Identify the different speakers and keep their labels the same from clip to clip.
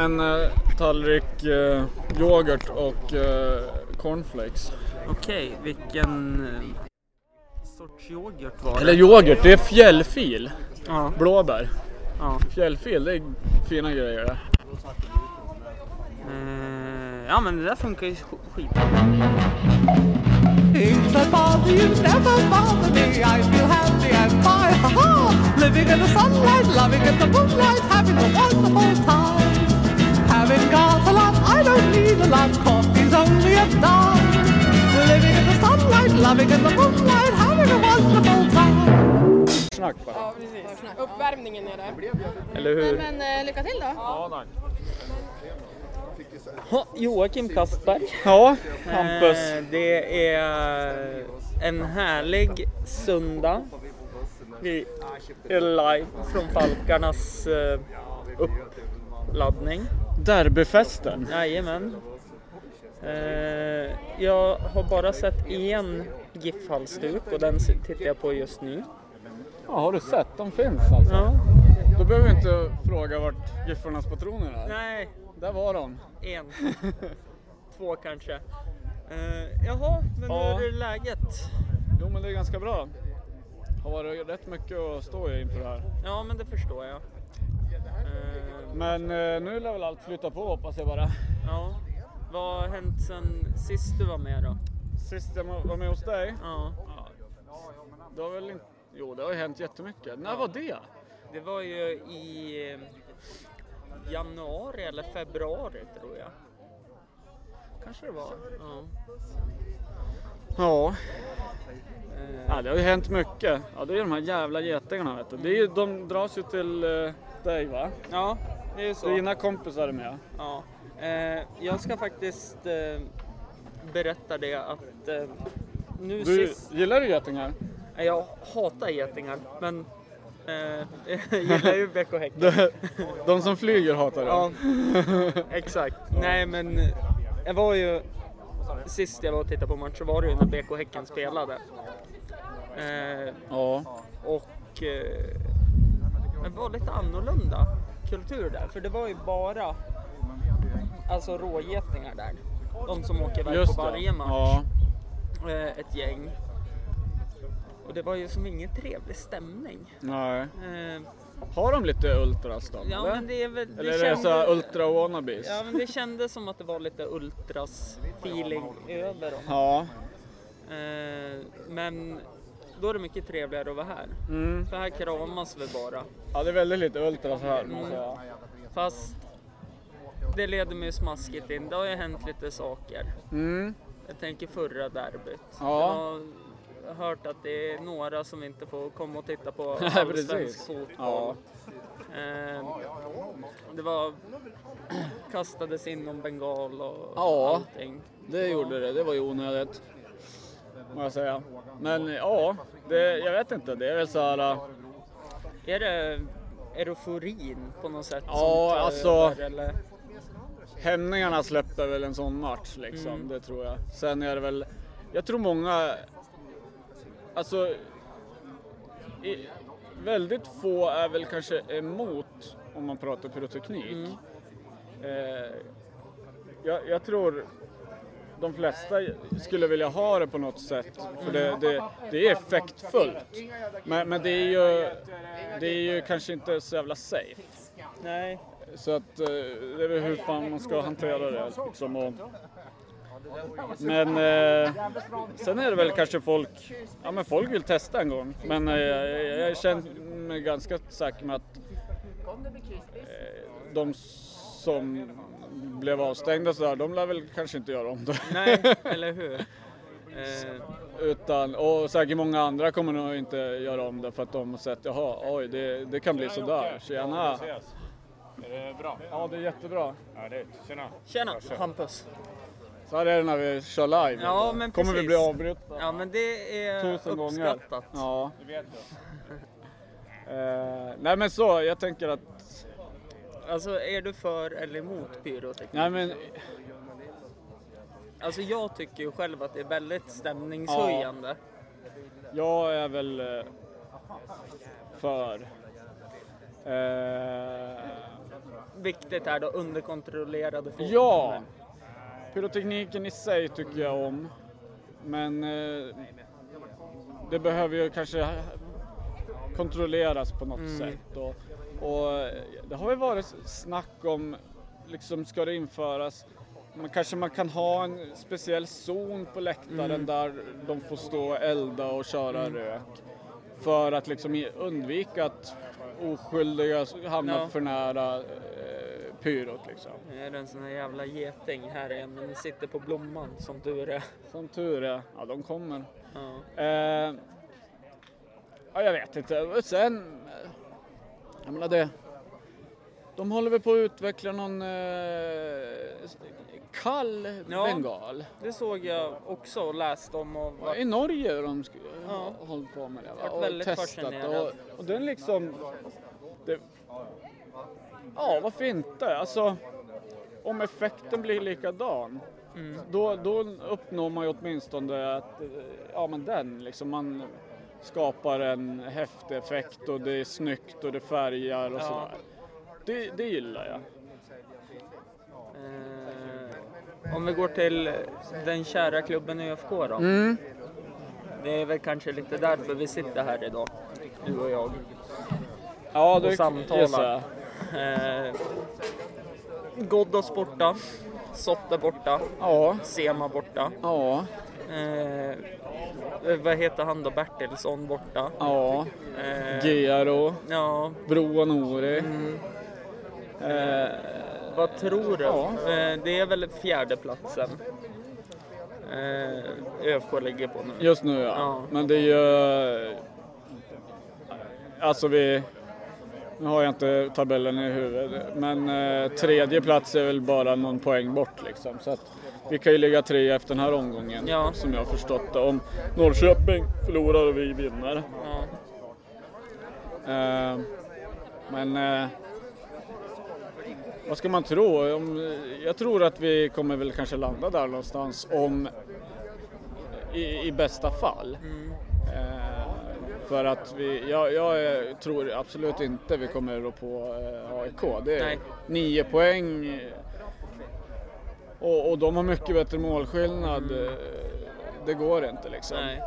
Speaker 1: En eh, tallrik eh, yoghurt och eh, cornflakes.
Speaker 2: Okej, vilken eh, sorts yoghurt var det?
Speaker 1: Eller yoghurt, det är fjällfil.
Speaker 2: Ja.
Speaker 1: Blåbär.
Speaker 2: ja.
Speaker 1: Fjällfil, det är fina grejer det.
Speaker 2: Eh, ja men det där funkar ju sk- skitbra.
Speaker 3: Things that bother you never bother me. I feel happy and fine. Living in the sunlight, loving in the moonlight, having a wonderful time. A lot, I don't need a lot. Coffee's only a dime. Living in the sunlight, loving in the moonlight, having a wonderful time.
Speaker 1: Snack bara.
Speaker 4: Ja, precis. Uppvärmningen är det.
Speaker 2: Eller hur?
Speaker 4: Men eh, lycka till då.
Speaker 1: Ja, tack.
Speaker 2: Ha, Joakim Kastberg.
Speaker 1: Ja, Hampus.
Speaker 2: Eh, det är en härlig söndag. Vi är live från Falkarnas eh, uppladdning.
Speaker 1: Derbyfesten.
Speaker 2: Jajamän. Eh, jag har bara sett en GIF-halsduk och den tittar jag på just nu.
Speaker 1: Ja, har du sett? De finns alltså.
Speaker 2: Ja.
Speaker 1: Då behöver vi inte fråga vart Giffarnas patroner är.
Speaker 2: Nej,
Speaker 1: Där var de.
Speaker 2: en. Två kanske. Eh, jaha, men
Speaker 1: Ja.
Speaker 2: hur är läget?
Speaker 1: Jo men det är ganska bra. Har varit rätt mycket att stå i inför det här.
Speaker 2: Ja, men det förstår jag. Eh,
Speaker 1: Men eh, nu lär väl allt flytta på hoppas jag bara.
Speaker 2: ja. Vad har hänt sen sist du var med då?
Speaker 1: Sist jag var med hos dig.
Speaker 2: Ja,
Speaker 1: Det har väl inte... Jo det har ju hänt jättemycket. När var det?
Speaker 2: det var ju i eh, januari eller februari tror jag.
Speaker 1: Kanske det var.
Speaker 2: Ja.
Speaker 1: Ja. Ja, det har ju hänt mycket. Ja det är de här jävla getingarna vet du. Det är ju, de dras ju till eh, dig va?
Speaker 2: ja, det är ju så.
Speaker 1: Dina kompisar är med.
Speaker 2: Ja. Eh, jag ska faktiskt eh, berätta det att eh, nu
Speaker 1: Du,
Speaker 2: sist...
Speaker 1: gillar du getingar?
Speaker 2: Nej, Jag hatar getingar, men eh, jag gillar ju BK Häcken.
Speaker 1: De, de som flyger hatar det.
Speaker 2: Ja, exakt. Nej, men jag var ju... Sist jag var och tittade på match så var det ju när BK Häcken spelade. Eh,
Speaker 1: Ja.
Speaker 2: och eh, det var lite annorlunda kultur där, för det var ju bara alltså rågetingar där. De som åker iväg
Speaker 1: Just
Speaker 2: på varje match.
Speaker 1: Ja.
Speaker 2: Eh, ett gäng. Och det var ju som ingen trevlig stämning.
Speaker 1: Nej.
Speaker 2: Eh,
Speaker 1: Har de lite ultras då?
Speaker 2: ja,
Speaker 1: eller?
Speaker 2: men det är väl... det
Speaker 1: eller är det
Speaker 2: kändes-
Speaker 1: så ultra wannabes?
Speaker 2: Ja, men det kändes som att det var lite ultras feeling över dem.
Speaker 1: Ja.
Speaker 2: Eh, men då är det mycket trevligare att vara här.
Speaker 1: Mm.
Speaker 2: För här kramas vi bara.
Speaker 1: Ja, det är väldigt lite ultras här.
Speaker 2: Mm.
Speaker 1: säga.
Speaker 2: Fast det leder mig smaskigt in. Det har ju hänt lite saker.
Speaker 1: Mm.
Speaker 2: Jag tänker förra derbyt.
Speaker 1: Ja.
Speaker 2: Hört att det är några som inte får komma och titta på allsvensk fotboll. Eh, det var kastades in någon bengal och
Speaker 1: Ja.
Speaker 2: allting.
Speaker 1: Det gjorde det. Det var ju onödigt. Må jag säga. Men ja, det, jag vet inte. Det är väl så här. äh,
Speaker 2: Är det euforin på något sätt?
Speaker 1: Ja, alltså-
Speaker 2: över, eller?
Speaker 1: Hämningarna släpper väl en sån match liksom.
Speaker 2: Mm.
Speaker 1: Det tror jag. Sen är det väl. Jag tror många. Alltså. I, väldigt få är väl kanske emot om man pratar pyroteknik.
Speaker 2: Mm.
Speaker 1: Eh, jag, jag tror de flesta skulle vilja ha det på något sätt för det, det, det är effektfullt. Men, men det, är ju, det är ju kanske inte så jävla safe.
Speaker 2: Nej.
Speaker 1: Så att eh, det är väl hur fan man ska hantera det liksom. Och, men eh, sen är det väl kanske folk, ja men folk vill testa en gång. Men eh, jag, jag känner mig ganska säker med att eh, de som blev avstängda så där, de lär väl kanske inte göra om det.
Speaker 2: Nej, eller hur? Eh,
Speaker 1: Utan, och säkert många andra kommer nog inte göra om det för att de har sett, jaha, oj det, det kan bli sådär. Tjena!
Speaker 5: Är det bra?
Speaker 1: Ja, det är jättebra.
Speaker 5: Härligt. Tjena.
Speaker 2: tjena, Hampus.
Speaker 1: Så här är det när vi kör live.
Speaker 2: Ja, men
Speaker 1: Kommer vi bli avbrutna
Speaker 2: Ja, men det är
Speaker 1: tusen gånger.
Speaker 2: uppskattat.
Speaker 1: Ja.
Speaker 5: Du vet det.
Speaker 1: Eh, nej men så, jag tänker att,
Speaker 2: Alltså, är du för eller emot pyroteknik?
Speaker 1: nej men
Speaker 2: Alltså, jag tycker ju själv att det är väldigt stämningshöjande.
Speaker 1: jag är väl eh, för. Eh,
Speaker 2: viktigt här då, underkontrollerade fordon.
Speaker 1: Ja! Pyrotekniken i sig tycker jag om. Men eh, det behöver ju kanske kontrolleras på något
Speaker 2: Mm.
Speaker 1: sätt. Och, och eh, det har väl varit snack om, liksom ska det införas man, kanske man kan ha en speciell zon på läktaren
Speaker 2: Mm.
Speaker 1: där de får stå och elda och köra rök. För att liksom undvika att oskyldiga hamnar
Speaker 2: Ja.
Speaker 1: för nära eh, pyrot liksom.
Speaker 2: Nu är det en sån här jävla geting här igen, men den sitter på blomman som tur är.
Speaker 1: Som tur är. Ja, de kommer.
Speaker 2: Ja.
Speaker 1: Eh, ja, jag vet inte. Sen, eh, jag menar det. De håller väl på att utveckla någon eh, kall
Speaker 2: Ja.
Speaker 1: bengal.
Speaker 2: Det såg jag också och läste om och var
Speaker 1: I Norge har de
Speaker 2: Ja.
Speaker 1: hållit på med det. Va? Och testat. Och, och den liksom... Det, ja, varför inte? Alltså, om effekten blir likadan.
Speaker 2: Mm.
Speaker 1: Då, då uppnår man ju åtminstone att, eh, ja men den liksom, man skapar en häftig effekt och det är snyggt och det färgar och
Speaker 2: Ja.
Speaker 1: sådär. Det, det gillar jag.
Speaker 2: Eh, om vi går till den kära klubben ÖFK då.
Speaker 1: Mm.
Speaker 2: Det är väl kanske lite därför vi sitter här idag, du och jag.
Speaker 1: Ja,
Speaker 2: Och
Speaker 1: det
Speaker 2: samtalar. Eh, Ghoddos borta, Sotte borta,
Speaker 1: Ja,
Speaker 2: Sema borta.
Speaker 1: ja,
Speaker 2: Eh, vad heter han då? Bertilsson borta.
Speaker 1: ja.
Speaker 2: Eh,
Speaker 1: Gero,
Speaker 2: ja,
Speaker 1: Bro och Nori.
Speaker 2: Mm.
Speaker 1: Eh,
Speaker 2: vad tror du?
Speaker 1: Ja.
Speaker 2: Eh, det är väl fjärdeplatsen. Eh, ÖFK ligger på nu.
Speaker 1: just nu ja.
Speaker 2: Ja.
Speaker 1: Men det är ju... Alltså vi... Nu har jag inte tabellen i huvudet, men eh, tredje plats är väl bara någon poäng bort liksom. Så att vi kan ju ligga tre efter den här omgången,
Speaker 2: Ja.
Speaker 1: som jag har förstått det. Om Norrköping förlorar och vi vinner.
Speaker 2: Ja.
Speaker 1: Eh, men eh, vad ska man tro? Om, jag tror att vi kommer väl kanske landa där någonstans om i, i bästa fall.
Speaker 2: Mm.
Speaker 1: För att vi, jag, jag tror absolut inte vi kommer rå på eh, AIK. Det är
Speaker 2: Nej.
Speaker 1: nio poäng och, och de har mycket bättre målskillnad. Eh, Det går inte liksom.
Speaker 2: Nej.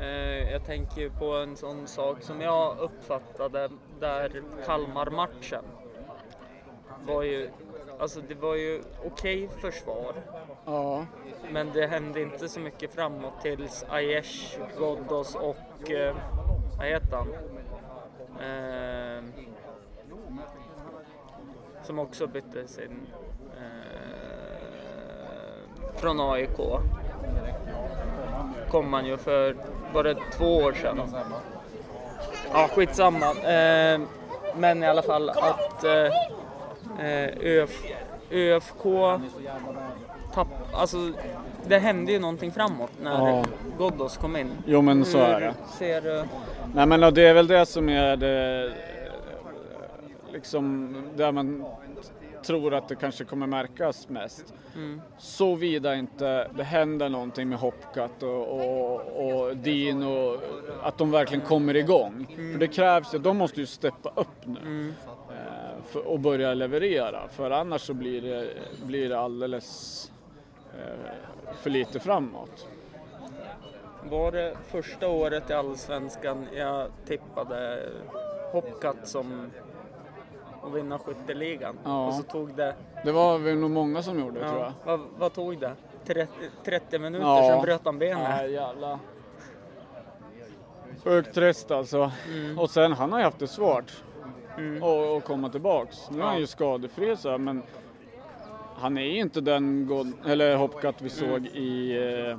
Speaker 2: Eh, jag tänker på en sån sak som jag uppfattade där Kalmar-matchen var ju, alltså det var ju okej försvar,
Speaker 1: Ja,
Speaker 2: men det hände inte så mycket framåt tills Aiesh, Ghoddos och, eh, vad heter han? Eh, som också bytte sin, eh, från AIK. Kom han ju för, var det två år sedan? Ja, skitsamma. Eh, men i alla fall att eh, eh ÖF, ÖFK tapp, alltså det hände ju någonting framåt när
Speaker 1: Ja.
Speaker 2: Ghoddos kom in.
Speaker 1: jo men så är det.
Speaker 2: Hur Ser du?
Speaker 1: Nej men det är väl det som är det, liksom där man tror att det kanske kommer märkas mest.
Speaker 2: Mm.
Speaker 1: Såvida inte det händer någonting med Hopcat och, och, och och att de verkligen kommer igång. För det krävs ju, de måste ju steppa upp nu eh, för, och börja leverera. För annars så blir det, blir det alldeles eh, för lite framåt.
Speaker 2: Var det första året i Allsvenskan jag tippade Hopcat som att vinna skytteligan?
Speaker 1: Ja.
Speaker 2: Och så tog det,
Speaker 1: Det var väl nog många som gjorde tror
Speaker 2: ja,
Speaker 1: jag.
Speaker 2: vad, vad tog det? 30, 30 minuter,
Speaker 1: Ja.
Speaker 2: sen bröt han benet.
Speaker 1: Nej jävlar. Sjukt trist alltså.
Speaker 2: Mm.
Speaker 1: Och sen han har ju haft det svårt att att komma tillbaks. Nu är han
Speaker 2: Ja.
Speaker 1: ju skadefri så här, men han är ju inte den god, eller Hopcat vi såg i... Eh,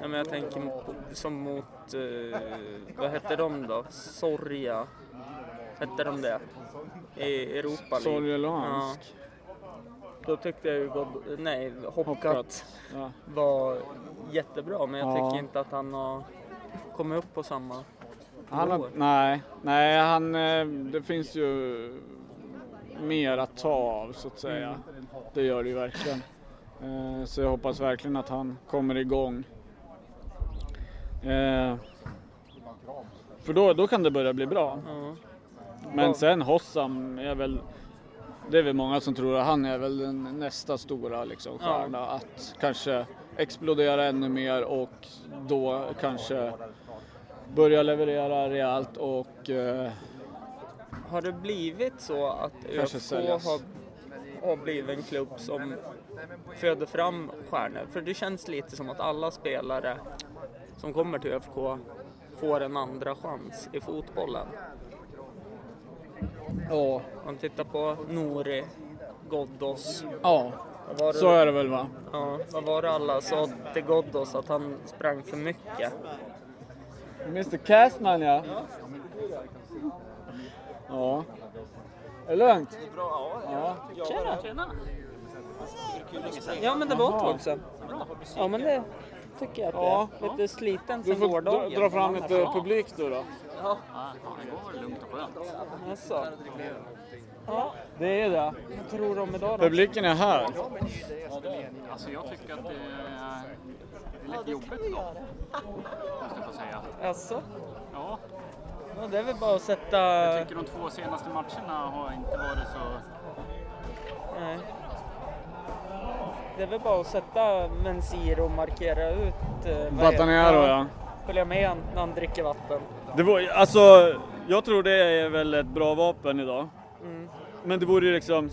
Speaker 2: Ja, men jag tänker mot, som mot, eh, vad hette de då? Sorja? Hette de det? I Europa League?
Speaker 1: Sorgeluhansk.
Speaker 2: Då tyckte jag ju God, nej, Hopcat.
Speaker 1: Ja.
Speaker 2: var jättebra men jag
Speaker 1: Ja.
Speaker 2: tycker inte att han har kommit upp på samma
Speaker 1: Han har, nej, nej han, eh, det finns ju mer att ta av så att säga.
Speaker 2: Mm.
Speaker 1: Det gör det ju verkligen. Eh, Så jag hoppas verkligen att han kommer igång. Eh, För då, då kan det börja bli bra. Men sen Hossam är väl det är väl många som tror att han är väl den nästa stora liksom, stjärna. Att kanske explodera ännu mer och då kanske börja leverera rejält och eh,
Speaker 2: Har det blivit så att ÖFK har, har blivit en klubb som föder fram stjärnor? För det känns lite som att alla spelare som kommer till ÖFK får en andra chans i fotbollen.
Speaker 1: ja,
Speaker 2: Man tittar på Nori, Ghoddos.
Speaker 1: ja,
Speaker 2: det,
Speaker 1: så är det väl va?
Speaker 2: Ja, vad var det alla sa till Ghoddos? Att han sprang för mycket.
Speaker 1: Mr Castman ja. Ja. Är det lugnt? Ja.
Speaker 2: Tjena! Ja men det var ett tag sedan. Ja men det tycker jag att det
Speaker 1: Ja.
Speaker 2: är. Lite sliten
Speaker 1: Du
Speaker 2: sen
Speaker 1: får dra,
Speaker 2: gårdagen.
Speaker 1: dra fram lite publik du då.
Speaker 2: Alltså. Ja,
Speaker 1: Det är det.
Speaker 2: vad tror du om idag då?
Speaker 1: Publiken är här.
Speaker 6: Alltså jag tycker att det är, det är lite jobbigt idag. Måste jag få säga.
Speaker 2: Alltså?
Speaker 6: Ja,
Speaker 2: Ja, det är väl bara att sätta...
Speaker 6: jag tycker de två senaste matcherna har inte varit så...
Speaker 2: Nej. Det är väl bara att sätta Mensir och markera ut... eh,
Speaker 1: Batanero ja.
Speaker 2: Följa med när han dricker vatten.
Speaker 1: Det var, alltså, jag tror det är väl ett bra vapen idag.
Speaker 2: Mm.
Speaker 1: Men det vore ju liksom,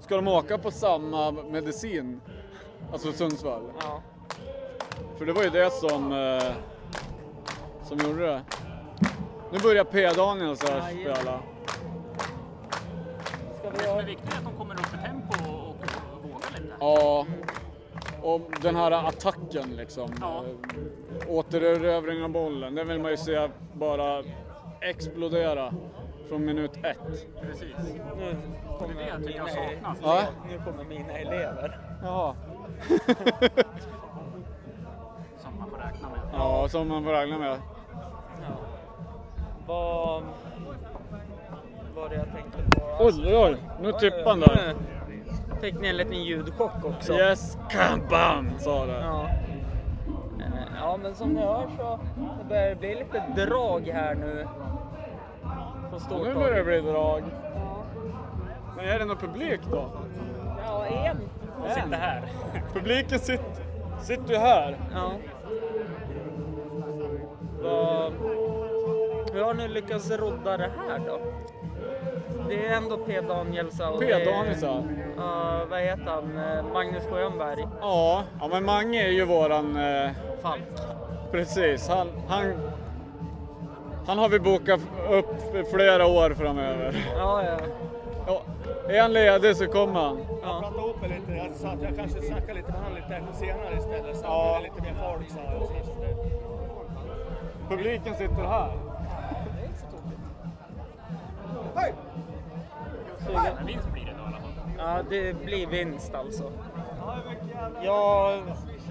Speaker 1: ska de åka på samma medicin? Alltså Sundsvall?
Speaker 2: Ja.
Speaker 1: För det var ju det som, eh, som gjorde det. Nu börjar P-Daniel så här
Speaker 2: Jajamän.
Speaker 1: spela.
Speaker 6: Det som är viktigt är att de kommer upp i tempo och, vågar lite.
Speaker 1: Ja. Och den här attacken liksom.
Speaker 6: Ja.
Speaker 1: Återerövring av bollen, den vill man ju se bara explodera från minut ett.
Speaker 6: Precis.
Speaker 2: Nu kommer
Speaker 6: Det är det jag tycker
Speaker 2: mina,
Speaker 6: jag saknas.
Speaker 1: Ja.
Speaker 2: nu kommer mina elever.
Speaker 1: Jaha.
Speaker 6: Som man får räkna med.
Speaker 1: ja, som man får räkna med.
Speaker 2: Vad var det jag tänkte på?
Speaker 1: Oj, oj, oj. Nu tippade han där.
Speaker 2: Nu fick ni en liten ljudchock också.
Speaker 1: Yes, kampan, sa det.
Speaker 2: Ja. Eh, ja, men som ni hör så det börjar det bli lite drag här nu. På
Speaker 1: Nu
Speaker 2: Stortorget.
Speaker 1: börjar det bli drag.
Speaker 2: Ja.
Speaker 1: Men är det någon publik då?
Speaker 2: Ja, en.
Speaker 6: De sitter här.
Speaker 1: Publiken sitter, sitter ju här.
Speaker 2: Ja. Vad... Hur har ni lyckats rodda det här då? Det är ändå P. Danielsson. och det är-
Speaker 1: P-Danielsson.
Speaker 2: Ja, vad heter han? Eh, Magnus Schönberg.
Speaker 1: Ja, ja men Mange är ju våran... Eh,
Speaker 2: Falk.
Speaker 1: precis, han, han, han har vi bokat upp för flera år framöver.
Speaker 2: Ja, ja.
Speaker 1: Ja, är han ledig så kommer han.
Speaker 2: ja.
Speaker 7: prata ihop er lite. Jag sa att jag kanske snackar lite med han lite senare istället. Så
Speaker 1: Ja.
Speaker 7: att det är lite mer folk jag. Så
Speaker 1: Publiken sitter här.
Speaker 6: Vinst blir det då i alla fall.
Speaker 2: Ja, det blir vinst alltså. Jag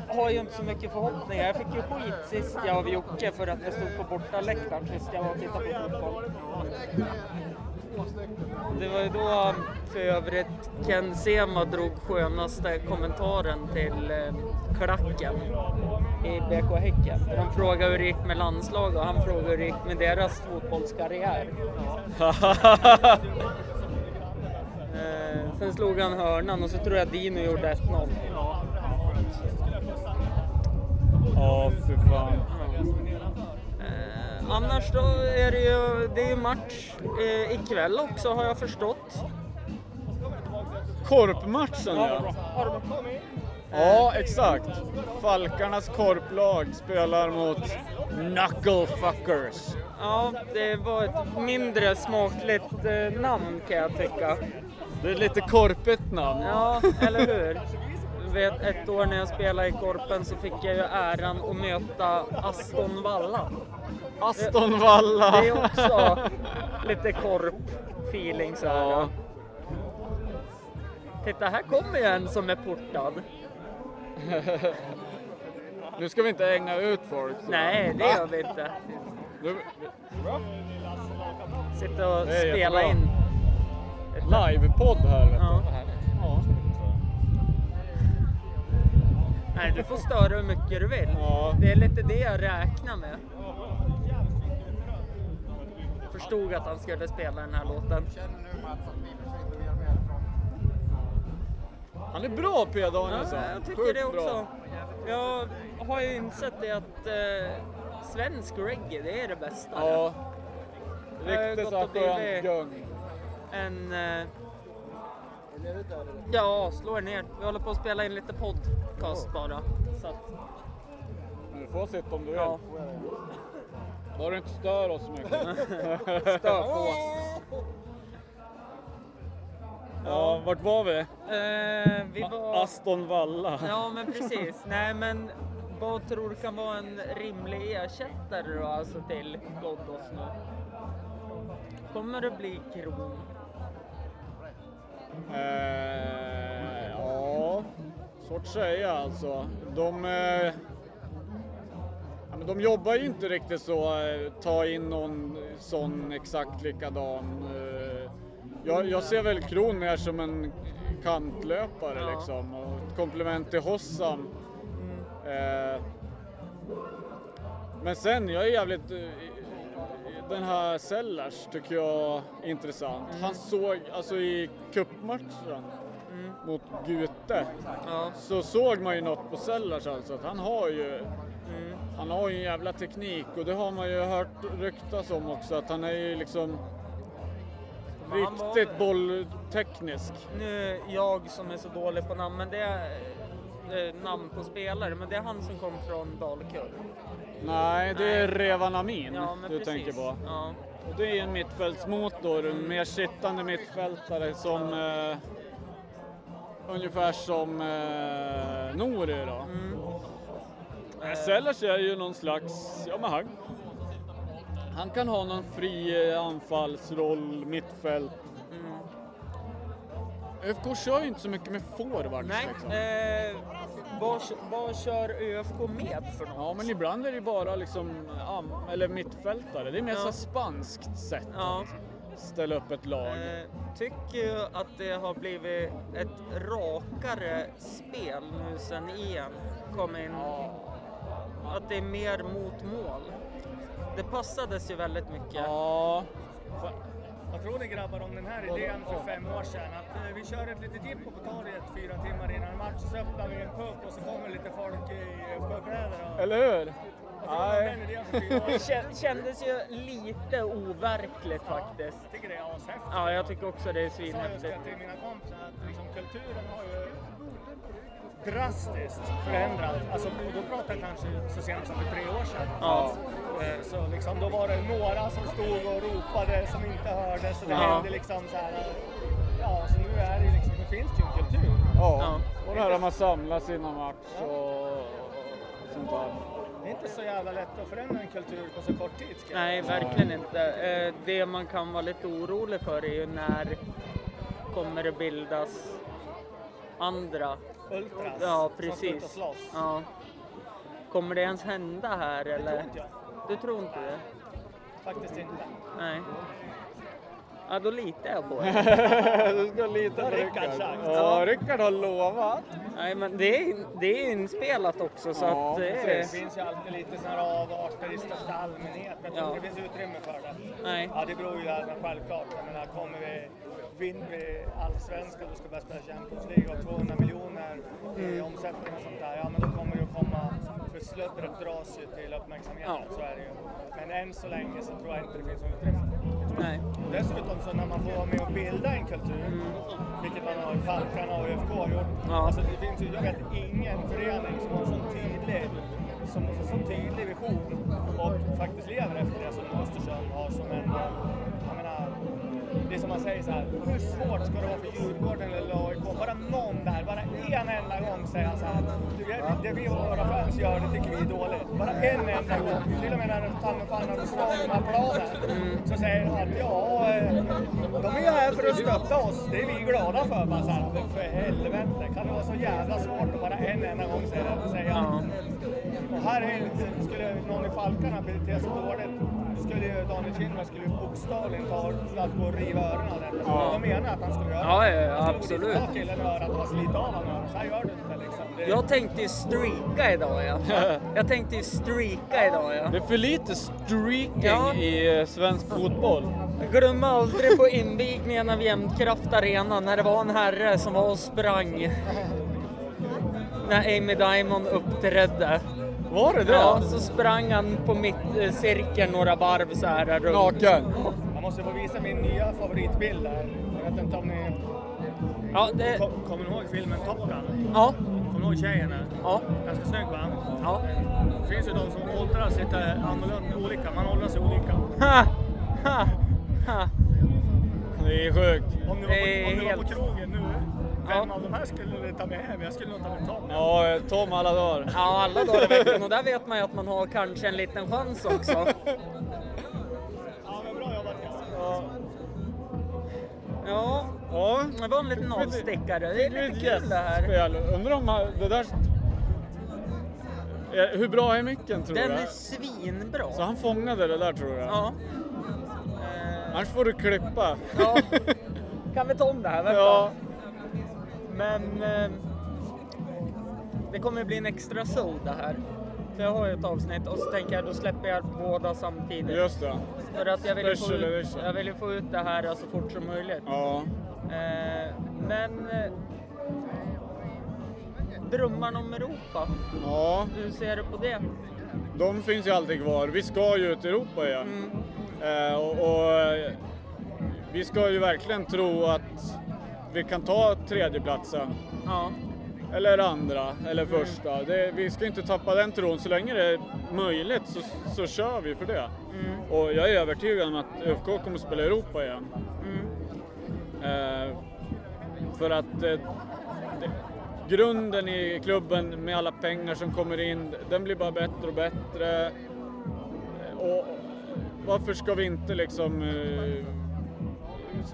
Speaker 2: har ju inte så mycket förhoppningar. Jag fick ju skit sist jag av Jocke för att jag stod på bortaläktaren sist jag var och tittade på fotboll. Det var ju då för övrigt Ken Sema drog skönaste kommentaren till eh, klacken i BK Häcken. De frågade hur det gick med landslag och han frågade hur det gick med deras fotbollskarriär. Eh, sen slog han hörnan och så tror jag Dino gjorde 1-0.
Speaker 1: Ja, för fan.
Speaker 2: Annars då är det ju, det är ju match eh, ikväll också har jag förstått.
Speaker 1: Korpmatchen ja. Ja, exakt. Falkarnas korplag spelar mot Knucklefuckers.
Speaker 2: Ja, det var ett mindre smakligt eh, namn kan jag tycka.
Speaker 1: Det är lite korpigt namn.
Speaker 2: Ja, eller hur? Vet, ett år när jag spelade i Korpen så fick jag ju äran att möta Aston Valla.
Speaker 1: Aston Valla.
Speaker 2: Det är också lite korp-feeling så här.
Speaker 1: Ja.
Speaker 2: Titta, här kommer ju en som är portad.
Speaker 1: Nu ska vi inte hänga ut folk. så.
Speaker 2: Nej, det gör vi inte.
Speaker 1: Nu,
Speaker 2: Sitta och
Speaker 1: Det
Speaker 2: spela
Speaker 1: jättebra.
Speaker 2: in.
Speaker 1: livepodd här. Vet.
Speaker 2: Ja. Nej, du får störa hur mycket du vill.
Speaker 1: Ja.
Speaker 2: Det är lite det jag räknar med. Förstod att han skulle spela den här låten.
Speaker 1: Han är bra P. Danielsson.
Speaker 2: Ja, jag tycker
Speaker 1: Sjukt
Speaker 2: det också.
Speaker 1: Bra.
Speaker 2: Jag har ju insett det att eh, svensk reggae, det är det bästa.
Speaker 1: Ja.
Speaker 2: Det har
Speaker 1: Riktigt
Speaker 2: gått
Speaker 1: så här gung.
Speaker 2: En... Eh, ja, slå er ner. Vi håller på att spela in lite podcast bara. Så att,
Speaker 1: du får sitta om du vill.
Speaker 2: ja,
Speaker 1: Bara du inte stör oss så mycket.
Speaker 2: stör på.
Speaker 1: Ja, vart var vi?
Speaker 2: Eh, vi var...
Speaker 1: Aston Valla.
Speaker 2: Ja, men precis. Nej, men vad tror du kan vara en rimlig ersättare då, alltså till Ghoddos nu? Kommer det bli Kron?
Speaker 1: Eh, ja, svårt att säga alltså. De, eh, ja, men de jobbar ju inte riktigt så, eh, ta in någon sån exakt likadan. Eh, jag, jag ser väl Kron mer som en kantlöpare
Speaker 2: Ja.
Speaker 1: liksom och ett komplement till Hossam. Eh, men sen, jag är jävligt... Den här Sellers tycker jag är intressant. Han såg, alltså i cupmatchen mot Gute,
Speaker 2: Ja.
Speaker 1: så såg man ju något på Sellers alltså. Att han har ju han har ju en jävla teknik och det har man ju hört ryktas om också att han är ju liksom
Speaker 2: var
Speaker 1: riktigt
Speaker 2: väl-
Speaker 1: bollteknisk.
Speaker 2: Nu, jag som är så dålig på namn, men det är eh, namn på spelare, men det är han som kom från Dalkurd.
Speaker 1: Nej, det är Revan Amin
Speaker 2: Ja,
Speaker 1: du
Speaker 2: precis.
Speaker 1: tänker på.
Speaker 2: Ja.
Speaker 1: Och det är en mittfältsmotor, en mer sittande mittfältare som eh, ungefär som eh, Nori då.
Speaker 2: Mm.
Speaker 1: Eh, Sellers är ju någon slags, ja men han, han kan ha någon fri eh, anfallsroll, mittfält.
Speaker 2: Mm.
Speaker 1: ÖFK kör ju inte så mycket med forwards
Speaker 2: Nej,
Speaker 1: liksom.
Speaker 2: eh, vad, vad kör ÖFK med för något?
Speaker 1: Ja men ibland är det bara liksom, eller mittfältare. Det är mer
Speaker 2: Ja.
Speaker 1: så spanskt sätt
Speaker 2: Ja.
Speaker 1: att ställa upp ett lag.
Speaker 2: Eh, tycker ju att det har blivit ett rakare spel nu sen EM kom in. Att det är mer mot mål. Det passades ju väldigt mycket.
Speaker 1: Ja,
Speaker 7: Vad tror ni grabbar om den här idén för fem år sedan? Att eh, vi kör ett litet jippo på torget fyra timmar innan match, så öppnar vi en pub och så kommer lite folk i ÖFK-kläder. Och...
Speaker 1: eller hur? Nej.
Speaker 2: Det kändes ju lite overkligt faktiskt.
Speaker 7: Jag tycker det är ashäftigt.
Speaker 2: Ja, jag tycker också det är
Speaker 7: Jag sa just
Speaker 2: svinhäftigt.
Speaker 7: det till mina kompisar att liksom, kulturen har ju drastiskt förändrat. Alltså, då pratar jag kanske så sent som för tre år sedan.
Speaker 2: Ja.
Speaker 7: Eh, Så liksom, då var det några som stod och ropade som inte hördes. Så det
Speaker 2: Ja.
Speaker 7: hände liksom så här. Ja, så nu är det liksom, nu finns det ju en kultur.
Speaker 1: Ja,
Speaker 2: Ja.
Speaker 1: och det här man samlas innan match och, och sånt där.
Speaker 7: Det är inte så jävla lätt att förändra en kultur på så kort tid.
Speaker 2: Nej, verkligen inte. Eh, Det man kan vara lite orolig för är ju när kommer det bildas andra.
Speaker 7: Ultras
Speaker 2: Ja,
Speaker 7: som ska ut och
Speaker 2: precis.
Speaker 7: slåss.
Speaker 2: Ja. Kommer det ens hända här
Speaker 7: Det tror
Speaker 2: eller?
Speaker 7: inte jag.
Speaker 2: Du tror inte det?
Speaker 7: Faktiskt inte.
Speaker 2: Nej. Ja, då litar jag på er.
Speaker 1: du ska lita på
Speaker 7: Rickard.
Speaker 1: Ja, Rickard har lovat.
Speaker 2: Nej, men det är, det är inspelat också så
Speaker 1: Ja,
Speaker 2: att det
Speaker 7: Det
Speaker 2: är...
Speaker 7: finns ju alltid lite sådana här avarter i största allmänhet. Jag tror
Speaker 2: Ja.
Speaker 7: det finns utrymme för det.
Speaker 2: Nej.
Speaker 7: Ja, det beror ju självklart. Jag menar, kommer vi, vinner vi allsvenskan och ska börja spela Champions League och 200 miljoner i
Speaker 2: Mm.
Speaker 7: omsättning och sånt där, ja men då kommer det att komma, för sluddret dras ju till uppmärksamheten,
Speaker 2: Ja.
Speaker 7: så är det ju. Men än så länge så tror jag inte det finns något utrymme.
Speaker 2: Nej.
Speaker 7: Dessutom så när man får vara med och bilda en kultur, vilket man har, Falkarna och ÖFK har gjort.
Speaker 2: Mm. Ja.
Speaker 7: Alltså det finns ju, jag vet ingen förening som har en sån tydlig, som, en sån tydlig vision och faktiskt lever efter det som Östersund har som en, man säger så här, hur svårt ska det vara för Djurgården eller AIK? Bara någon där, bara en enda gång säger han så här, "Du, det- vi och våra fans gör, det tycker vi är dåligt. Bara en enda gång, till och med när Tanne fan har slagit de här planen, så säger han att ja, eh, de är här för att stötta oss, det är vi glada för. Bara så här, men för helvete, kan det vara så jävla svårt att bara en enda gång säga det? Säga. Här är, skulle någon i Falkarna bete sig dåligt, skulle ju Daniel Kindberg skulle bokstavligen ta att gå och riva öronen av den.
Speaker 2: Ja.
Speaker 7: De menar att han skulle göra
Speaker 2: Ja, ja, ja,
Speaker 7: Han skulle
Speaker 2: absolut.
Speaker 7: Ta killen i örat och slita av honom. Så här gör du inte liksom. Det,
Speaker 2: Jag tänkte ju streaka idag ja. Jag tänkte ju streaka idag ja.
Speaker 1: Det är för lite streaking
Speaker 2: Ja.
Speaker 1: i eh, svensk fotboll.
Speaker 2: Jag glömmer aldrig på invigningen av Jämtkraft Arena när det var en herre som var och sprang. När Amy Diamond uppträdde.
Speaker 1: Var det det?
Speaker 2: Ja, så sprang han på mittcirkeln några varv så här runt.
Speaker 1: Naken?
Speaker 7: Jag måste få visa min nya favoritbild här. Jag vet inte om ni
Speaker 2: Ja, det...
Speaker 7: ko- kommer ni ihåg filmen Top Gun?
Speaker 2: Ja.
Speaker 7: Kommer ni ihåg tjejen där?
Speaker 2: Ja.
Speaker 7: Ganska snygg va?
Speaker 2: Ja.
Speaker 7: Det finns ju de som åldras lite annorlunda, olika. Man åldras ju olika.
Speaker 2: Ha! Ha! Ha!
Speaker 1: Det är sjukt.
Speaker 7: Om ni var
Speaker 2: Det är
Speaker 7: på, om ni var på
Speaker 2: helt-
Speaker 7: krogen nu, vem
Speaker 2: Ja.
Speaker 7: av de här skulle ni ta med hem? Jag skulle nog ta med Tom.
Speaker 1: Ja, Tom alla dagar.
Speaker 2: Ja, alla dagar i veckan och där vet man ju att man har kanske en liten chans också.
Speaker 7: Ja, men bra jobbat Kasse.
Speaker 2: Ja,
Speaker 1: Ja.
Speaker 2: det var en liten avstickare. Det är lite kul det här.
Speaker 1: Spel. Undrar om det där... Eh, Hur bra är micken tror
Speaker 2: Den
Speaker 1: du?
Speaker 2: är svinbra.
Speaker 1: Så han fångade det där tror jag?
Speaker 2: Ja.
Speaker 1: Annars får du klippa.
Speaker 2: ja. Kan vi ta om det här? Vänta.
Speaker 1: Ja.
Speaker 2: Men eh, det kommer bli en extra sol det här. För jag har ju ett avsnitt och så tänker jag då släpper jag båda samtidigt.
Speaker 1: Just det.
Speaker 2: För att jag vill, ju få
Speaker 1: Special
Speaker 2: ut,
Speaker 1: edition.
Speaker 2: jag vill ju få ut det här så fort som möjligt.
Speaker 1: Ja.
Speaker 2: Eh, men eh, drömmarna om Europa,
Speaker 1: Ja,
Speaker 2: hur ser du på det?
Speaker 1: de finns ju alltid kvar. Vi ska ju ut i Europa igen.
Speaker 2: Mm.
Speaker 1: Eh, och, och eh, vi ska ju verkligen tro att vi kan ta tredjeplatsen.
Speaker 2: Ja.
Speaker 1: Eller andra, eller första. Det, vi ska inte tappa den tron. Så länge det är möjligt så, så kör vi för det. Och jag är övertygad om att ÖFK kommer att spela Europa igen. Eh, för att eh, det, grunden i klubben med alla pengar som kommer in, den blir bara bättre och bättre. Och varför ska vi inte liksom... Eh,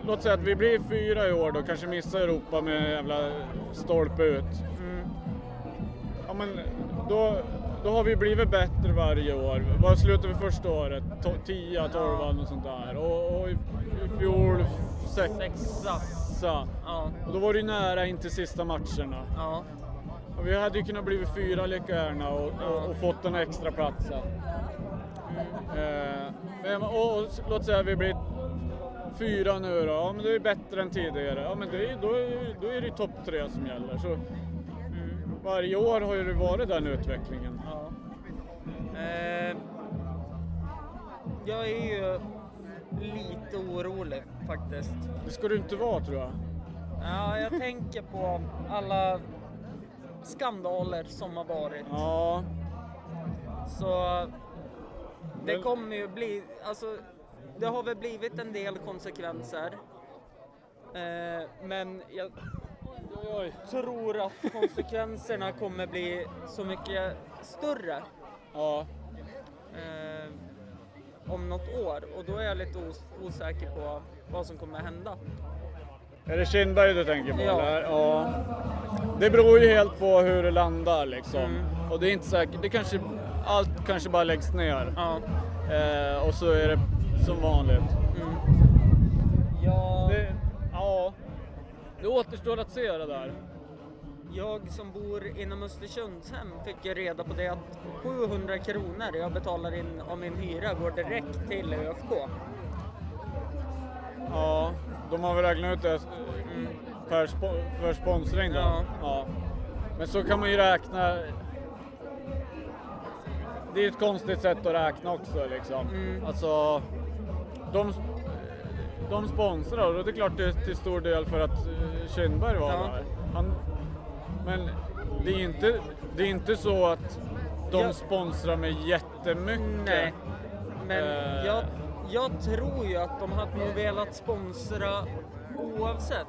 Speaker 1: låt säga att vi blir fyra i år då, kanske missar Europa med jävla stolpe ut. Ja men då, då har vi blivit bättre varje år. Vad slutade vi första året? To- 10, 12 och sånt där. Och, och i, i fjol sex,
Speaker 2: Sexa.
Speaker 1: sexa.
Speaker 2: Ja.
Speaker 1: Och då var det ju nära in till sista matcherna.
Speaker 2: Ja.
Speaker 1: Och vi hade ju kunnat bli fyra lika gärna och, och, och fått den extra platsen. Eh, men, och, och, låt säga att vi blir fyra nu då. Ja men det är bättre än tidigare. Ja men det är, då, är, då är det ju topp tre som gäller. Så varje år har ju det varit den utvecklingen.
Speaker 2: Ja. Eh, jag är ju lite orolig faktiskt.
Speaker 1: Det ska du inte vara tror jag.
Speaker 2: Ja, jag tänker på alla skandaler som har varit.
Speaker 1: Ja,
Speaker 2: Så det kommer ju bli, alltså det har väl blivit en del konsekvenser. Eh, men jag tror att konsekvenserna kommer bli så mycket större
Speaker 1: ja.
Speaker 2: eh, om något år och då är jag lite os- osäker på vad som kommer hända.
Speaker 1: Är det Kindberg du tänker på
Speaker 2: Ja.
Speaker 1: eller? Ja. Det beror ju helt på hur det landar liksom.
Speaker 2: Mm.
Speaker 1: Och det är inte säkert, det kanske, allt kanske bara läggs ner.
Speaker 2: Ja.
Speaker 1: Eh, och så är det som vanligt.
Speaker 2: Jag,
Speaker 1: Det, ja, det återstår att se det där.
Speaker 2: jag som bor inom Östersundshem fick ju reda på det att 700 kronor jag betalar in av min hyra går direkt till ÖFK.
Speaker 1: Ja, de har väl räknat ut det per spo- för sponsring då.
Speaker 2: Ja.
Speaker 1: Ja. Men så kan man ju räkna. Det är ett konstigt sätt att räkna också liksom.
Speaker 2: Mm.
Speaker 1: Alltså, de, de sponsrar och det är klart det är till stor del för att eh, Kindberg var
Speaker 2: Ja.
Speaker 1: där. Han, men det är inte, det är inte så att de
Speaker 2: Ja.
Speaker 1: sponsrar med jättemycket.
Speaker 2: Nej, men
Speaker 1: Eh.
Speaker 2: jag, jag tror ju att de hade nog velat sponsra oavsett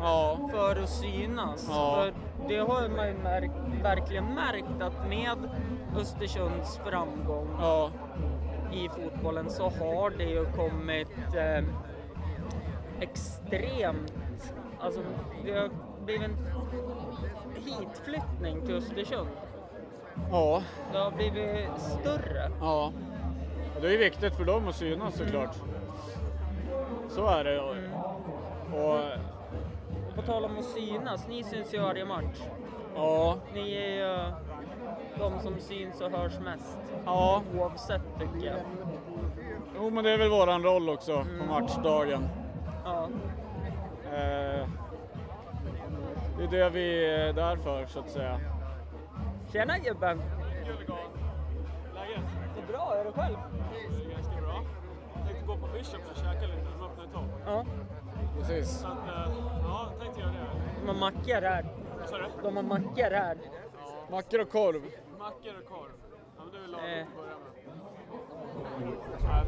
Speaker 1: Ja,
Speaker 2: för att synas.
Speaker 1: Ja.
Speaker 2: För det har man ju märkt, verkligen märkt att med Östersunds framgång
Speaker 1: ja,
Speaker 2: i fotbollen så har det ju kommit eh, extremt, alltså det har blivit en hitflyttning till Östersund.
Speaker 1: ja.
Speaker 2: Det har blivit större.
Speaker 1: Ja. Och det är viktigt för dem att synas såklart. Så är det. Och, och
Speaker 2: På tal om att synas, ni syns ju varje match.
Speaker 1: ja,
Speaker 2: Ni är ju de som syns och hörs mest.
Speaker 1: ja,
Speaker 2: Oavsett tycker jag.
Speaker 1: Jo, men det är väl våran roll också på matchdagen.
Speaker 2: Ja.
Speaker 1: Eh, det är det vi är där för, så att säga.
Speaker 2: Tjena gubben!
Speaker 5: Läget?
Speaker 2: Det är bra, är du själv?
Speaker 5: Ganska bra. Jag tänkte gå på Bishop och käka lite, de öppnar ett tag.
Speaker 2: Ja.
Speaker 1: Precis.
Speaker 5: Så att, eh, ja, tänkte göra det.
Speaker 2: De har mackor här.
Speaker 5: Vad sa du?
Speaker 2: De har mackor här.
Speaker 1: Mackor och korv.
Speaker 5: Mackor och korv. Ja, men det är väl lagom
Speaker 2: Eh.
Speaker 5: att börja med.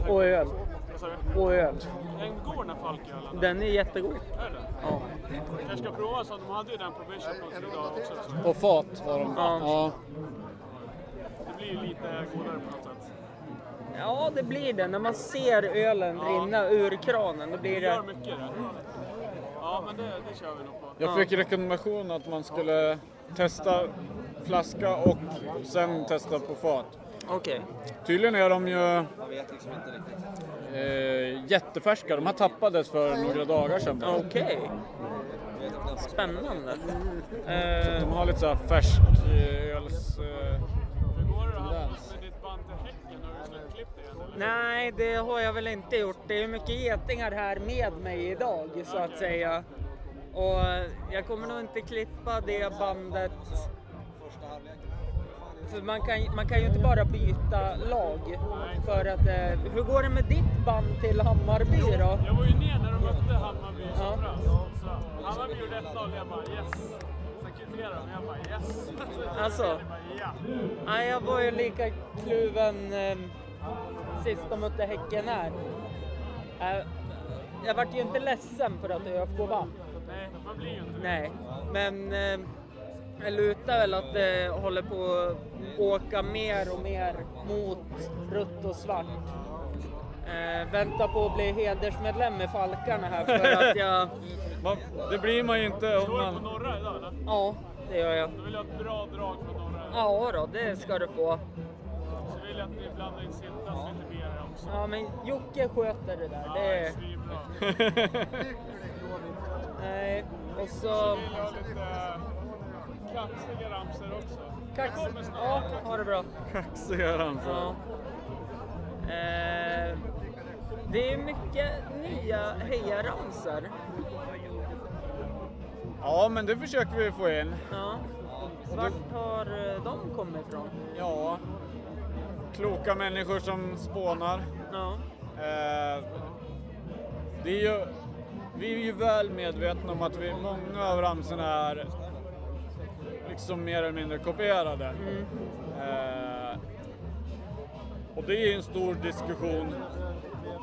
Speaker 5: Ja,
Speaker 2: Och öl.
Speaker 5: Vad sa du?
Speaker 2: Och öl.
Speaker 5: En god den här falkölen.
Speaker 2: Den är jättegod.
Speaker 5: Är det?
Speaker 2: Ja.
Speaker 5: Jag ska prova så. De hade ju den på Bishop också idag också. Så
Speaker 1: På fat har de.
Speaker 2: Ja.
Speaker 1: Ja.
Speaker 5: det blir ju lite godare på något sätt.
Speaker 2: ja, det blir det. När man ser ölen rinna ur kranen, då blir
Speaker 5: Det gör
Speaker 2: det...
Speaker 5: mycket det. Ja, men det, det kör vi nog på.
Speaker 1: Jag fick rekommendation att man skulle testa flaska och sen testa på fat.
Speaker 2: Okej.
Speaker 1: Tydligen är de ju eh, jättefärska. De här tappades för några dagar sedan.
Speaker 2: Okej. Spännande.
Speaker 1: De
Speaker 2: Eh,
Speaker 1: har lite så här färsköls... Eh,
Speaker 5: Hur går det då
Speaker 1: Tendens.
Speaker 5: med ditt band till Häcken? Har du släppt det igen eller?
Speaker 2: nej, det har jag väl inte gjort. Det är ju mycket getingar här med mig idag, så att säga. Och jag kommer nog inte klippa det bandet. För man kan, man kan ju inte bara byta lag. För att, eh, hur går det med ditt band till Hammarby då?
Speaker 5: Jag var ju ner när de mötte Hammarby i
Speaker 2: Ja.
Speaker 5: Så Hammarby gjorde 1-0 jag bara yes. Sen kvitterade de jag bara yes.
Speaker 2: Alltså?
Speaker 5: Jag bara, ja.
Speaker 2: Nej, jag var ju lika kluven eh, sist de mötte Häcken här. Eh, jag vart ju inte ledsen för att ÖFK vann.
Speaker 5: Nej, man blir ju inte det.
Speaker 2: Nej, men eh, lutar väl att det håller på att åka mer och mer mot rött och svart. Eh, väntar på att bli hedersmedlem med Falkarna här för att jag...
Speaker 1: va- det blir man ju inte om
Speaker 5: Står du på
Speaker 1: man...
Speaker 5: norra idag eller?
Speaker 2: Ja, det gör jag.
Speaker 5: Då vill ha ett bra drag från norra.
Speaker 2: Ja då, det ska du få.
Speaker 5: Så vill jag att ni blandar in Siltas lite mer också.
Speaker 2: Ja, men Jocke sköter det där.
Speaker 5: Ja,
Speaker 2: Det är...
Speaker 5: svinbra.
Speaker 2: Nej, och så...
Speaker 5: vill jag lite kaxiga ramsor också.
Speaker 2: Kax...
Speaker 5: kommer snart.
Speaker 2: Ja, ha det bra.
Speaker 1: Kaxiga ramsor.
Speaker 2: Ja. Eh, det är mycket nya hejaramsor.
Speaker 1: Ja, men det försöker vi få in.
Speaker 2: Ja. Vart har eh, de kommit ifrån?
Speaker 1: Ja. Kloka människor som spånar.
Speaker 2: Ja.
Speaker 1: Eh, det är ju, vi är ju väl medvetna om att vi, många av ramsorna är liksom mer eller mindre kopierade. Eh, och det är en stor diskussion.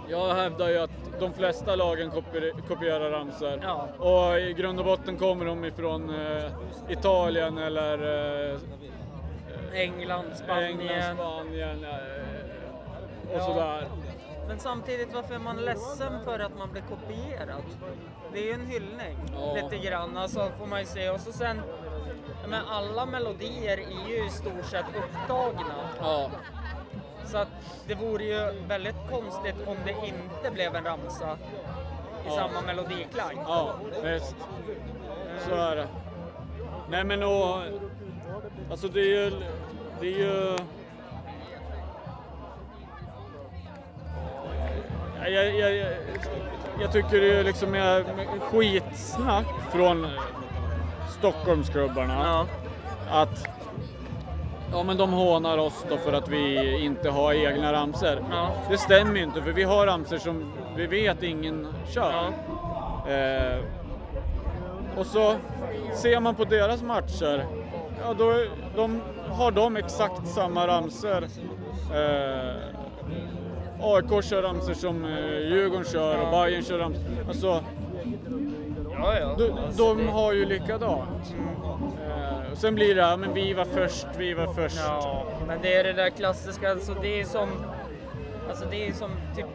Speaker 1: Jag hävdar ju att de flesta lagen kopier, kopierar ramsor.
Speaker 2: Ja.
Speaker 1: Och i grund och botten kommer de ifrån eh, Italien eller eh,
Speaker 2: England, Spanien.
Speaker 1: England, Spanien eh, och
Speaker 2: Ja.
Speaker 1: sådär.
Speaker 2: Men samtidigt, varför är man ledsen för att man blir kopierad? Det är ju en hyllning,
Speaker 1: Ja.
Speaker 2: lite grann, alltså får man ju se. Och så sen, men alla melodier är ju i stort sett upptagna.
Speaker 1: Ja.
Speaker 2: Så att det vore ju väldigt konstigt om det inte blev en ramsa i
Speaker 1: Ja.
Speaker 2: samma melodiklang.
Speaker 1: Ja, visst. Så är det. Nej men och, alltså det är ju, det är ju... Jag, jag, jag, jag, tycker det är liksom skitsnack från Stockholmsklubbarna.
Speaker 2: Ja.
Speaker 1: Att Ja men de hånar oss då för att vi inte har egna ramser.
Speaker 2: Ja.
Speaker 1: Det stämmer ju inte för vi har ramser som vi vet ingen kör.
Speaker 2: Ja.
Speaker 1: Eh, och så ser man på deras matcher, ja då de, har de exakt samma ramser. Eh, AIK kör ramser som eh, Djurgården kör och Bayern kör ramser. Alltså,
Speaker 2: Ja, ja.
Speaker 1: de, de har ju likadant. Och sen blir det, men vi var först, vi var först.
Speaker 2: Ja, men det är det där klassiska, alltså det är som... Alltså det är som typ...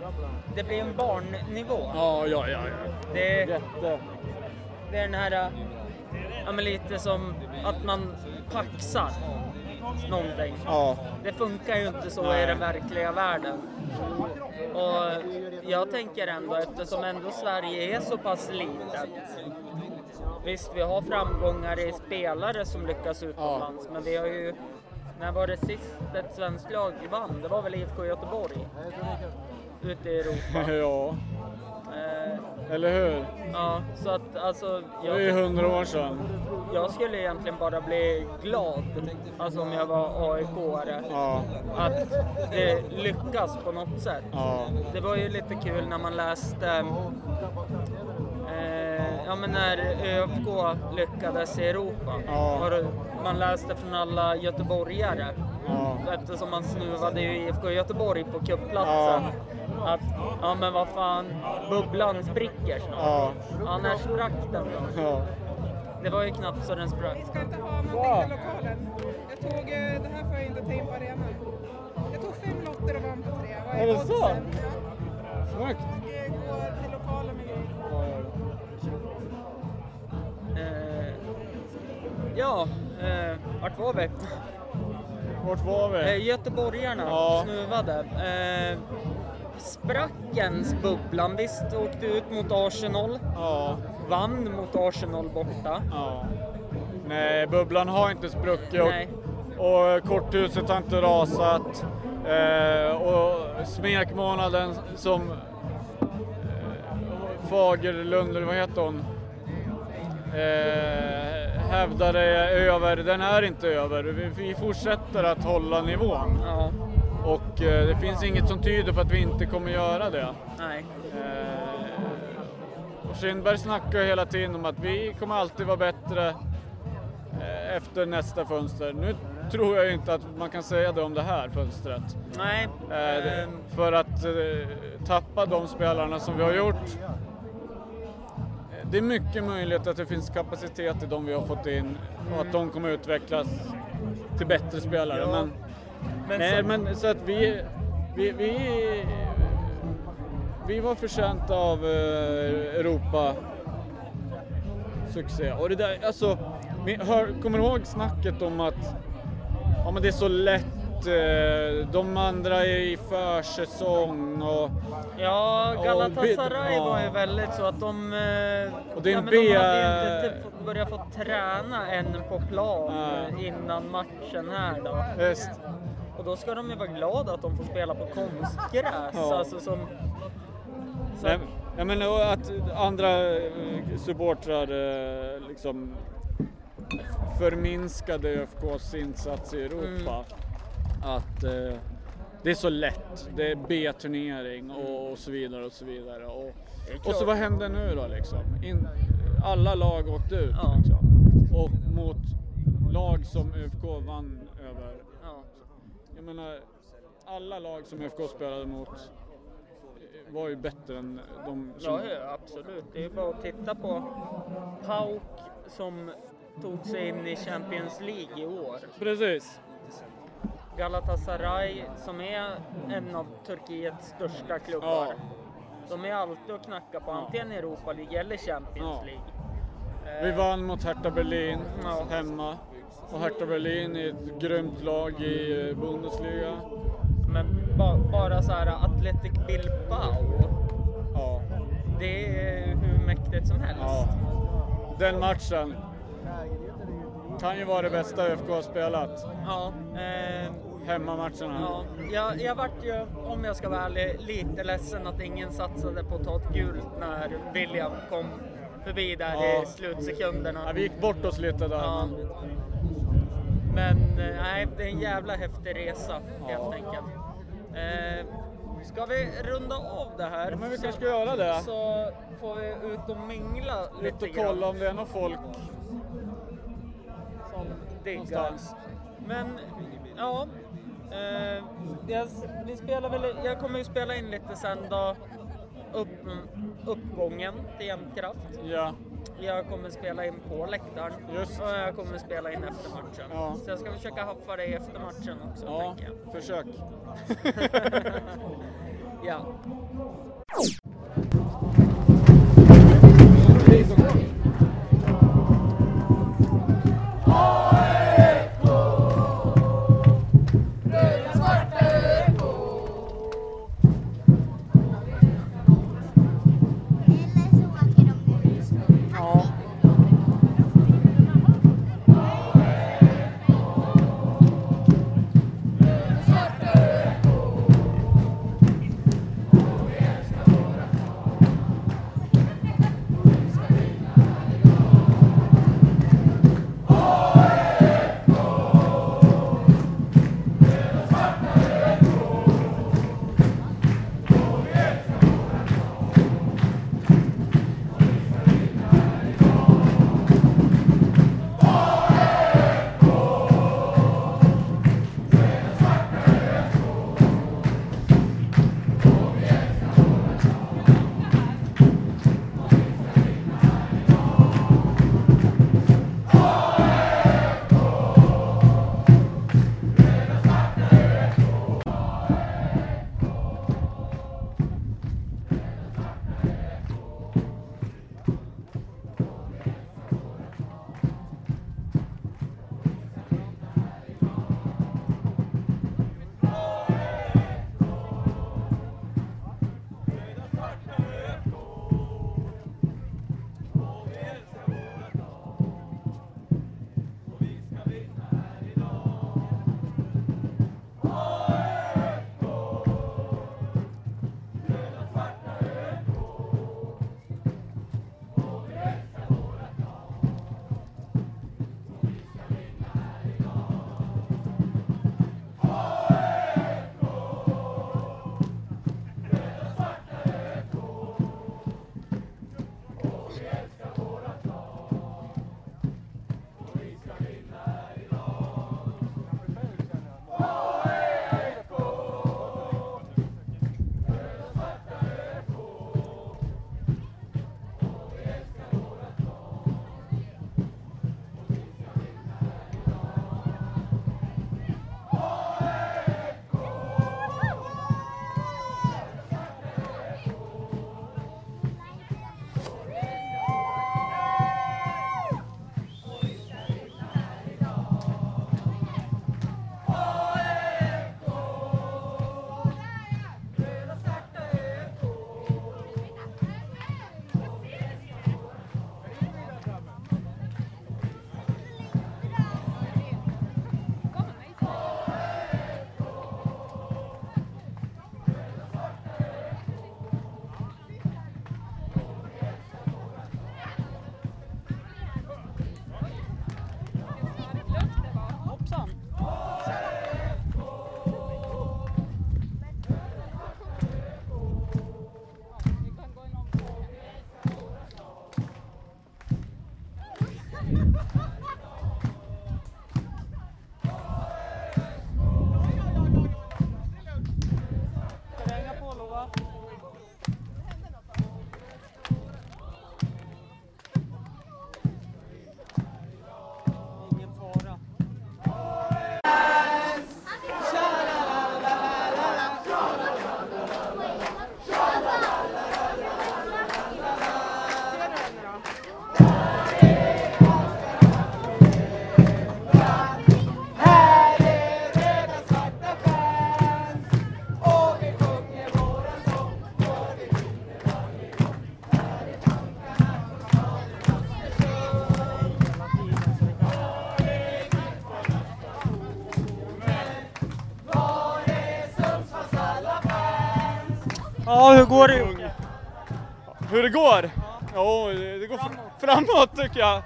Speaker 2: Det blir en barnnivå.
Speaker 1: Ja, ja, ja. ja.
Speaker 2: Det, är-
Speaker 1: Jätte.
Speaker 2: det är den här... Ja men lite som att man paxar någonting.
Speaker 1: Ja.
Speaker 2: Det funkar ju inte så
Speaker 1: Nej.
Speaker 2: i den verkliga världen. Och jag tänker ändå, eftersom ändå Sverige är så pass litet. Visst, vi har framgångar i spelare som lyckas utomlands, men vi har ju... När var det sist ett svenskt lag vann? Det var väl IFK Göteborg? ute i Europa.
Speaker 1: ja,
Speaker 2: Eh,
Speaker 1: eller hur?
Speaker 2: ja, så att alltså,
Speaker 1: Det är
Speaker 2: jag,
Speaker 1: hundra år sedan.
Speaker 2: jag skulle egentligen bara bli glad, alltså om jag var AIK-are,
Speaker 1: Ja,
Speaker 2: att det lyckas på något sätt.
Speaker 1: ja,
Speaker 2: Det var ju lite kul när man läste eh, ja, men när ÖFK lyckades i Europa.
Speaker 1: Ja.
Speaker 2: Man läste från alla göteborgare
Speaker 1: ja.
Speaker 2: eftersom man snuvade ju IFK Göteborg på cupplatsen. Att, ja men vad fan, bubblan spricker snart.
Speaker 1: Ja,
Speaker 2: när sprack den då?
Speaker 1: ja.
Speaker 2: Det var ju knappt så den sprack.
Speaker 4: Vi ska inte ha någonting till lokalen. Jag tog, eh, det här får jag inte ta in på arenan. Jag tog fem lotter och vann på tre. Vad
Speaker 1: Är det så?
Speaker 4: Ja.
Speaker 1: Snyggt!
Speaker 4: Jag går till lokalen med grejer.
Speaker 2: Eh, ja, eh, vart var vi?
Speaker 1: Vart var
Speaker 2: Eh,
Speaker 1: vi?
Speaker 2: göteborgarna
Speaker 1: Ja.
Speaker 2: snuvade. Eh, sprackens bubblan. Visst åkte ut mot Arsenal.
Speaker 1: Ja,
Speaker 2: Vann mot Arsenal borta.
Speaker 1: ja. Nej, bubblan har inte spruckit och, och korthuset har inte rasat. Eh, och smekmånaden som eh, Fagerlund, eller vad heter hon? Eh, hävdade är över. Den är inte över. Vi, vi fortsätter att hålla nivån.
Speaker 2: Ja,
Speaker 1: Och eh, det finns inget som tyder på att vi inte kommer göra det.
Speaker 2: nej.
Speaker 1: Eh, och Kindberg snackar hela tiden om att vi kommer alltid vara bättre eh, efter nästa fönster. Nu tror jag inte att man kan säga det om det här fönstret.
Speaker 2: Nej.
Speaker 1: Eh,
Speaker 2: ehm,
Speaker 1: för att tappa de spelarna som vi har gjort. Det är mycket möjligt att det finns kapacitet i de vi har fått in och att de kommer utvecklas till bättre spelare.
Speaker 2: Ja.
Speaker 1: Men,
Speaker 2: men
Speaker 1: nej,
Speaker 2: så-
Speaker 1: men så att vi, vi, vi, vi var förtjänta av eh, Europa succé. Och det där, alltså, hör, kommer du ihåg snacket om att ja, men det är så lätt, eh, de andra är i försäsong och
Speaker 2: Ja,
Speaker 1: Och
Speaker 2: Galatasaray
Speaker 1: ja.
Speaker 2: var ju väldigt så att de... eh,
Speaker 1: Och det är
Speaker 2: ja,
Speaker 1: en
Speaker 2: men de hade ju inte typ fått börja få träna än på plan
Speaker 1: Ja.
Speaker 2: innan matchen här då.
Speaker 1: Visst.
Speaker 2: Och då ska de ju vara glada att de får spela på konstgräs.
Speaker 1: Ja.
Speaker 2: Alltså som... Så,
Speaker 1: Nej, jag menar och att andra eh, supportrar eh, liksom förminskade ÖFKs insats i Europa. Att eh, det är så lätt, det är B-turnering och, och så vidare och så vidare. Och, och så vad händer nu då liksom? In, alla lag åkte ut
Speaker 2: Ja.
Speaker 1: liksom. Och mot lag som ÖFK vann
Speaker 2: ja.
Speaker 1: Jag menar, alla lag som ÖFK spelade mot var ju bättre än de som...
Speaker 2: Ja, absolut. Det är bara att titta på Pauk som tog sig in i Champions League i år.
Speaker 1: Precis.
Speaker 2: Galatasaray som är en av Turkiets största klubbar.
Speaker 1: Ja.
Speaker 2: De är alltid att knacka på antingen Europa League eller Champions
Speaker 1: Ja.
Speaker 2: League.
Speaker 1: Vi
Speaker 2: Eh,
Speaker 1: vann mot Hertha Berlin
Speaker 2: Ja.
Speaker 1: hemma. Och Hertha Berlin är ett grymt lag i eh, Bundesliga.
Speaker 2: Men ba, bara så här Athletic Bilbao,
Speaker 1: Ja.
Speaker 2: det är hur mäktigt som helst.
Speaker 1: ja. Den matchen kan ju vara det bästa ÖFK har spelat.
Speaker 2: Ja, eh,
Speaker 1: Hemmamatcherna.
Speaker 2: ja. Jag, jag vart ju, om jag ska vara ärlig, lite ledsen att ingen satsade på att ta ett gult när William kom förbi där
Speaker 1: Ja.
Speaker 2: i slutsekunderna.
Speaker 1: Ja, vi gick bort oss lite där.
Speaker 2: Ja.
Speaker 1: Men,
Speaker 2: eh, nej, det är en jävla häftig resa helt
Speaker 1: Ja.
Speaker 2: enkelt. Eh, ska vi runda av det här?
Speaker 1: Ja, men vi kanske ska göra det.
Speaker 2: Så får vi ut och mingla
Speaker 1: ut
Speaker 2: lite
Speaker 1: och
Speaker 2: grann.
Speaker 1: kolla om det är någon folk
Speaker 2: som diggar. Men ja, eh, jag, vi spelar väl, jag kommer ju spela in lite sen då. Upp, uppgången till Jämtkraft.
Speaker 1: Ja,
Speaker 2: Jag kommer spela in på läktaren
Speaker 1: Just.
Speaker 2: och jag kommer spela in efter matchen.
Speaker 1: Ja.
Speaker 2: Så jag ska försöka haffa dig efter matchen också,
Speaker 1: ja försök.
Speaker 2: Ja. hur går det
Speaker 1: Hur det går? Jo, det går framåt tycker jag.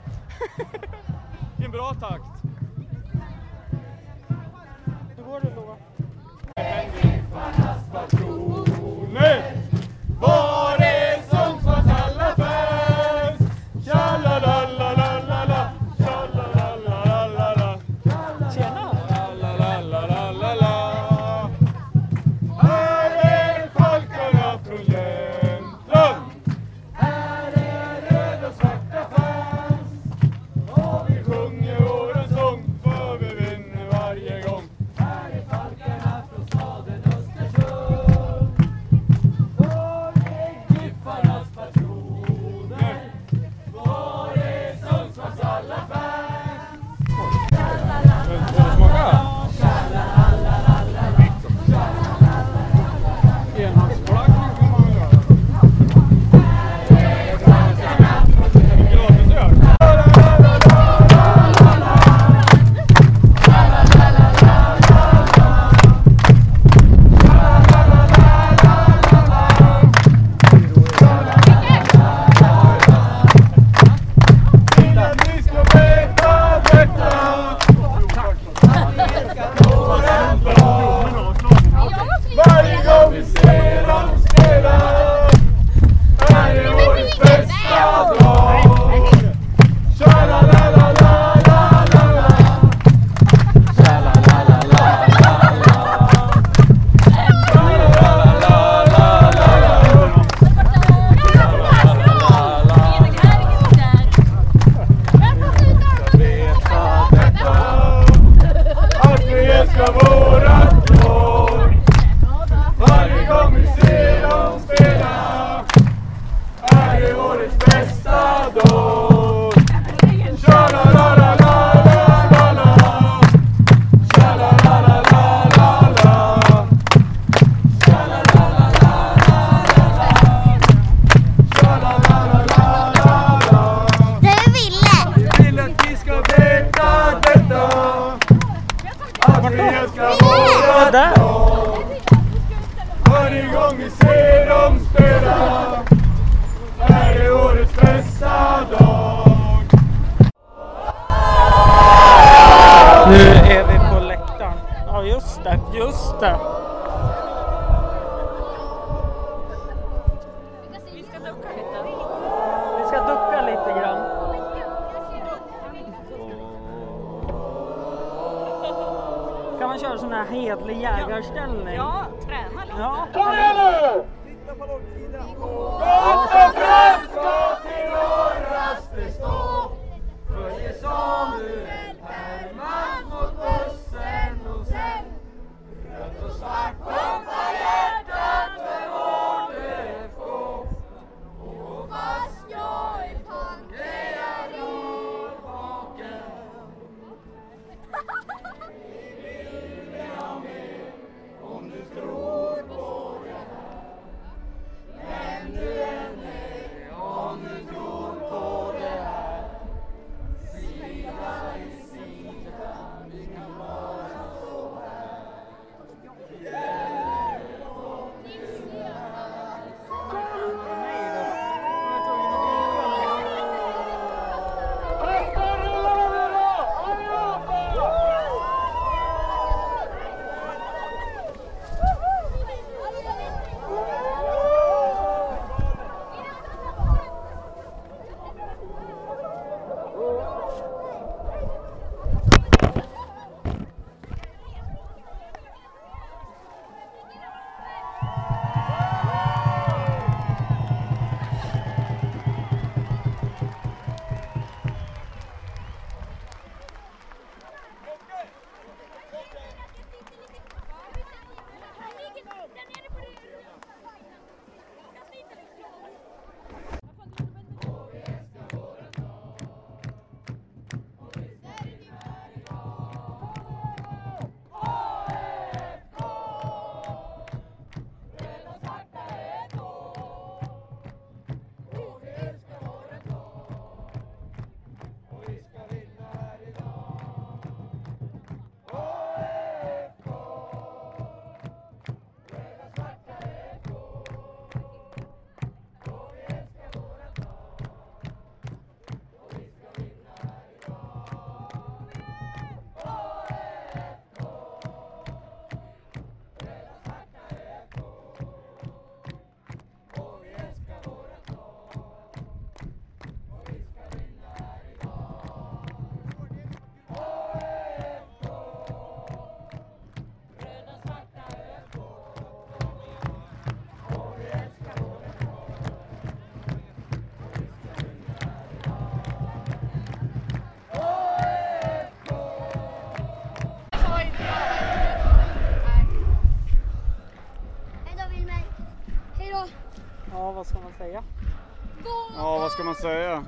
Speaker 1: Man säga?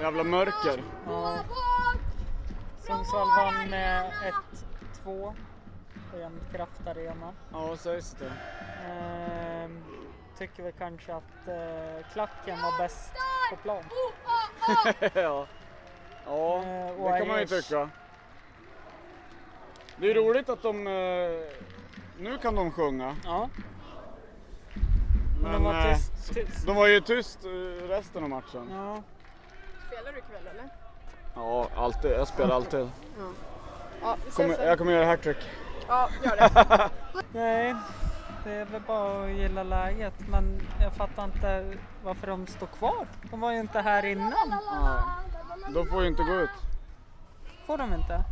Speaker 1: Jävla mörker.
Speaker 2: Ja. Sundsvall vann med 1-2 på Jämtkraft Arena.
Speaker 1: Ja, sägs det.
Speaker 2: Ehm, tycker väl kanske att eh, klacken var bäst på plan.
Speaker 1: ja. Ja,
Speaker 2: Eh,
Speaker 1: det kan man ju tycka. Det är roligt att de... eh, Nu kan de sjunga.
Speaker 2: Ja.
Speaker 1: Men
Speaker 2: de var
Speaker 1: eh,
Speaker 2: tyst, tyst.
Speaker 1: de var ju tyst eh, resten av matchen.
Speaker 2: Ja.
Speaker 4: Spelar du ikväll eller?
Speaker 1: Ja, alltid. Jag spelar alltid.
Speaker 4: Ja, vi ses
Speaker 1: Kommer, jag kommer göra hattrick.
Speaker 4: Ja, gör det.
Speaker 2: Nej, det är väl bara att gilla läget men jag fattar inte varför de står kvar. De var ju inte här innan.
Speaker 1: Nej. De får ju inte gå ut.
Speaker 2: Får de inte?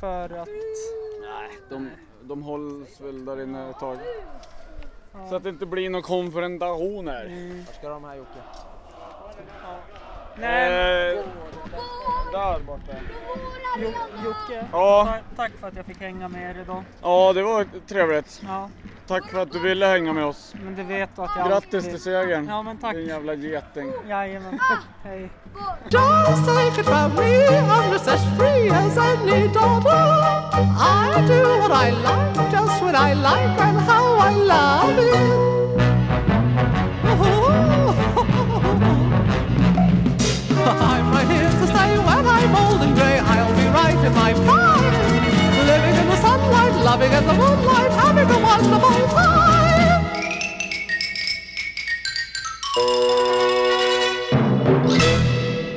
Speaker 2: För att...
Speaker 1: Nej, de, de hålls väl där inne ett tag. Så att det inte blir några konfrontationer.
Speaker 2: Vart
Speaker 7: ska de här Jocke?
Speaker 2: Nej,
Speaker 1: Eh, där borta.
Speaker 2: Jo, Jocke,
Speaker 1: Ja.
Speaker 2: ta- tack för att jag fick hänga med er idag.
Speaker 1: Ja, det var trevligt.
Speaker 2: Ja,
Speaker 1: Tack för att du ville hänga med oss.
Speaker 2: men du vet att jag
Speaker 1: Grattis
Speaker 2: alltid...
Speaker 1: till segern.
Speaker 2: Ja, men tack.
Speaker 1: Din jävla geting.
Speaker 2: Jajamän. Hej.
Speaker 3: Just take it from me, I'm just as free as any daughter. I do what I like, just when I like, and how I love it. I'm right here to stay when I'm old and grey. I'll in my prime, living in the sunlight, loving in the moonlight, having a wonderful time.